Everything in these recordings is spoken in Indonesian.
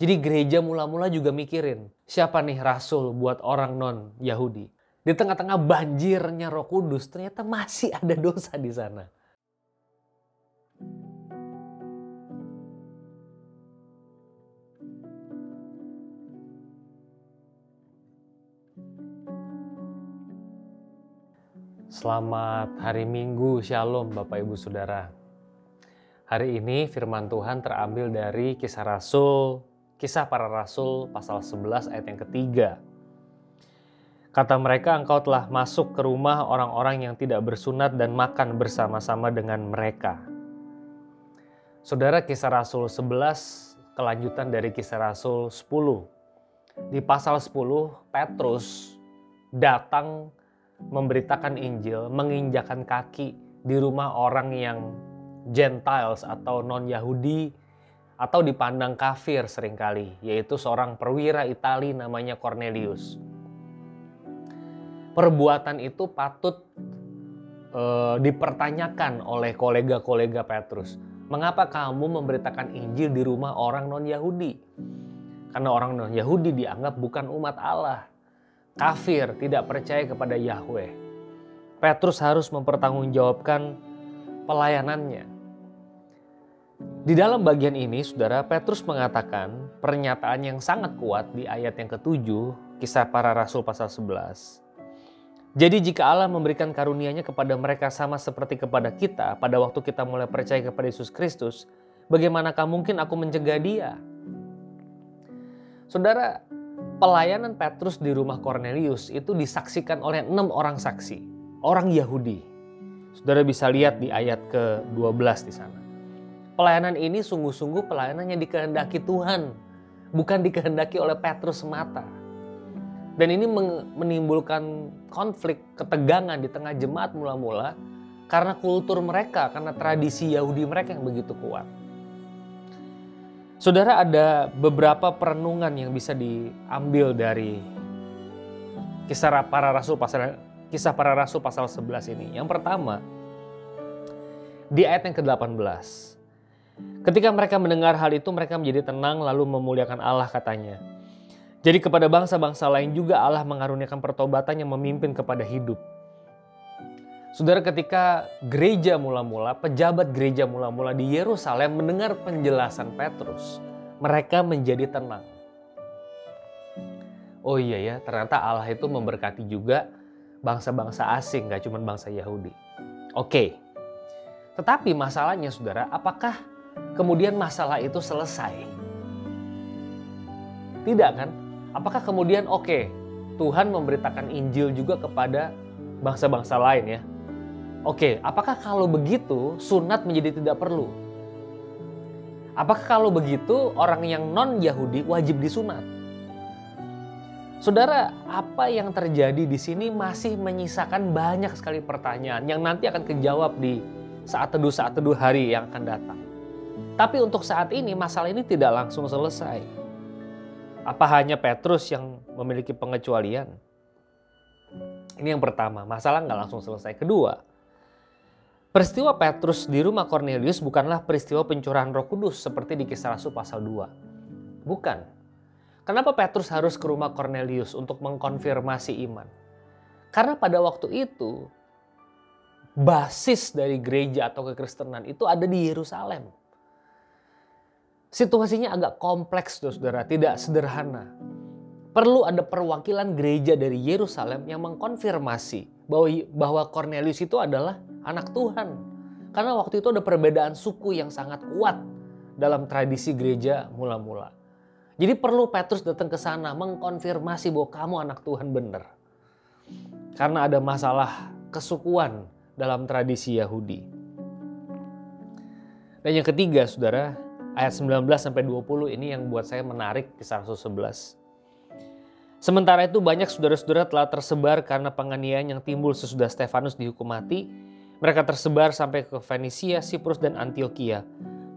Jadi gereja mula-mula juga mikirin, siapa nih rasul buat orang non-Yahudi. Di tengah-tengah banjirnya roh kudus, ternyata masih ada dosa di sana. Selamat hari Minggu, Shalom Bapak Ibu Saudara. Hari ini firman Tuhan terambil dari kisah Rasul Kisah para Rasul pasal 11 ayat yang ketiga. Kata mereka, engkau telah masuk ke rumah orang-orang yang tidak bersunat dan makan bersama-sama dengan mereka. Saudara kisah Rasul 11, kelanjutan dari kisah Rasul 10. Di pasal 10, Petrus datang memberitakan Injil, menginjakan kaki di rumah orang yang Gentiles atau non-Yahudi atau dipandang kafir sering kali, yaitu seorang perwira Itali namanya Cornelius. Perbuatan itu patut e, dipertanyakan oleh kolega-kolega Petrus. Mengapa kamu memberitakan Injil di rumah orang non-Yahudi? Karena orang non-Yahudi dianggap bukan umat Allah. Kafir, tidak percaya kepada Yahweh. Petrus harus mempertanggungjawabkan pelayanannya di dalam bagian ini, saudara Petrus mengatakan pernyataan yang sangat kuat di ayat yang ketujuh, kisah para rasul pasal 11. Jadi jika Allah memberikan karunia-Nya kepada mereka sama seperti kepada kita pada waktu kita mulai percaya kepada Yesus Kristus, bagaimanakah mungkin aku mencegah dia? Saudara, pelayanan Petrus di rumah Cornelius itu disaksikan oleh enam orang saksi, orang Yahudi. Saudara bisa lihat di ayat ke-12 di sana pelayanan ini sungguh-sungguh pelayanan yang dikehendaki Tuhan, bukan dikehendaki oleh Petrus semata. Dan ini menimbulkan konflik, ketegangan di tengah jemaat mula-mula karena kultur mereka, karena tradisi Yahudi mereka yang begitu kuat. Saudara ada beberapa perenungan yang bisa diambil dari kisah para rasul pasal kisah para rasul pasal 11 ini. Yang pertama, di ayat yang ke-18. Ketika mereka mendengar hal itu, mereka menjadi tenang lalu memuliakan Allah katanya. Jadi kepada bangsa-bangsa lain juga Allah mengaruniakan pertobatan yang memimpin kepada hidup. Saudara ketika gereja mula-mula, pejabat gereja mula-mula di Yerusalem mendengar penjelasan Petrus, mereka menjadi tenang. Oh iya ya, ternyata Allah itu memberkati juga bangsa-bangsa asing, gak cuma bangsa Yahudi. Oke, tetapi masalahnya saudara, apakah kemudian masalah itu selesai? Tidak kan? Apakah kemudian oke, okay, Tuhan memberitakan Injil juga kepada bangsa-bangsa lain ya? Oke, okay, apakah kalau begitu sunat menjadi tidak perlu? Apakah kalau begitu orang yang non-Yahudi wajib disunat? Saudara, apa yang terjadi di sini masih menyisakan banyak sekali pertanyaan yang nanti akan kejawab di saat teduh saat teduh hari yang akan datang. Tapi untuk saat ini masalah ini tidak langsung selesai. Apa hanya Petrus yang memiliki pengecualian? Ini yang pertama, masalah nggak langsung selesai. Kedua, peristiwa Petrus di rumah Cornelius bukanlah peristiwa pencurahan roh kudus seperti di kisah Rasul pasal 2. Bukan. Kenapa Petrus harus ke rumah Cornelius untuk mengkonfirmasi iman? Karena pada waktu itu, basis dari gereja atau kekristenan itu ada di Yerusalem. Situasinya agak kompleks, saudara, tidak sederhana. Perlu ada perwakilan gereja dari Yerusalem yang mengkonfirmasi bahwa bahwa Cornelius itu adalah anak Tuhan. Karena waktu itu ada perbedaan suku yang sangat kuat dalam tradisi gereja mula-mula. Jadi perlu Petrus datang ke sana mengkonfirmasi bahwa kamu anak Tuhan benar. Karena ada masalah kesukuan dalam tradisi Yahudi. Dan yang ketiga, saudara, ayat 19 sampai 20 ini yang buat saya menarik kisah Rasul 11. Sementara itu banyak saudara-saudara telah tersebar karena penganiayaan yang timbul sesudah Stefanus dihukum mati. Mereka tersebar sampai ke Fenisia, Siprus, dan Antioquia.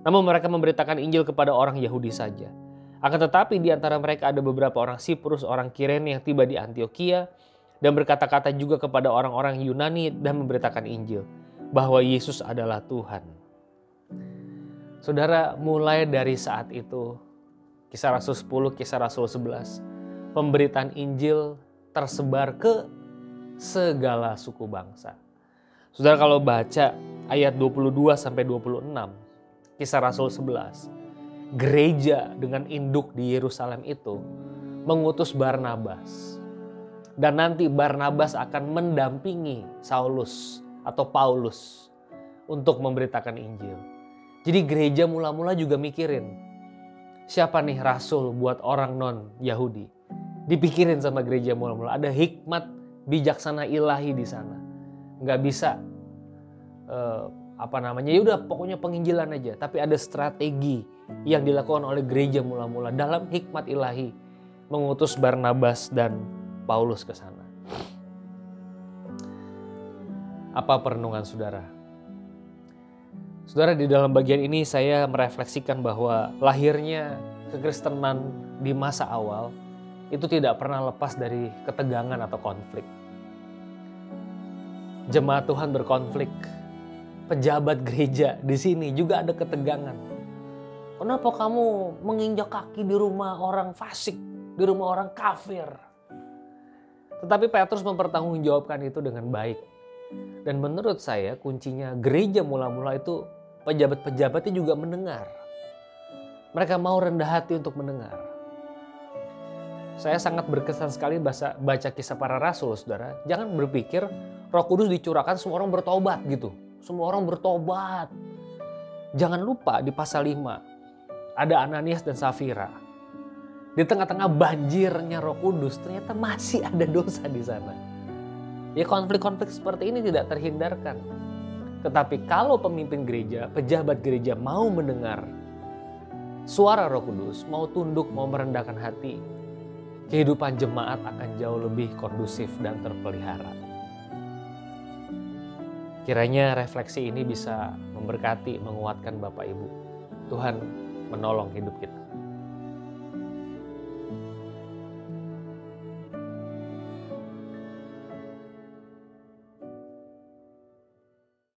Namun mereka memberitakan Injil kepada orang Yahudi saja. Akan tetapi di antara mereka ada beberapa orang Siprus, orang Kirene yang tiba di Antioquia dan berkata-kata juga kepada orang-orang Yunani dan memberitakan Injil bahwa Yesus adalah Tuhan. Saudara, mulai dari saat itu Kisah Rasul 10, Kisah Rasul 11. Pemberitaan Injil tersebar ke segala suku bangsa. Saudara kalau baca ayat 22 sampai 26, Kisah Rasul 11, gereja dengan induk di Yerusalem itu mengutus Barnabas. Dan nanti Barnabas akan mendampingi Saulus atau Paulus untuk memberitakan Injil. Jadi gereja mula-mula juga mikirin, siapa nih rasul buat orang non Yahudi? Dipikirin sama gereja mula-mula. Ada hikmat bijaksana ilahi di sana. Nggak bisa uh, apa namanya ya udah pokoknya penginjilan aja. Tapi ada strategi yang dilakukan oleh gereja mula-mula dalam hikmat ilahi mengutus Barnabas dan Paulus ke sana. Apa perenungan saudara? Saudara di dalam bagian ini saya merefleksikan bahwa lahirnya kekristenan di masa awal itu tidak pernah lepas dari ketegangan atau konflik. Jemaat Tuhan berkonflik, pejabat gereja di sini juga ada ketegangan. Kenapa kamu menginjak kaki di rumah orang fasik, di rumah orang kafir? Tetapi Petrus mempertanggungjawabkan itu dengan baik. Dan menurut saya kuncinya gereja mula-mula itu pejabat-pejabatnya juga mendengar. Mereka mau rendah hati untuk mendengar. Saya sangat berkesan sekali baca, baca kisah para rasul, saudara. Jangan berpikir roh kudus dicurahkan semua orang bertobat gitu. Semua orang bertobat. Jangan lupa di pasal 5 ada Ananias dan Safira. Di tengah-tengah banjirnya roh kudus ternyata masih ada dosa di sana. Ya konflik-konflik seperti ini tidak terhindarkan. Tetapi kalau pemimpin gereja, pejabat gereja mau mendengar suara Roh Kudus, mau tunduk, mau merendahkan hati, kehidupan jemaat akan jauh lebih kondusif dan terpelihara. Kiranya refleksi ini bisa memberkati, menguatkan Bapak Ibu. Tuhan menolong hidup kita.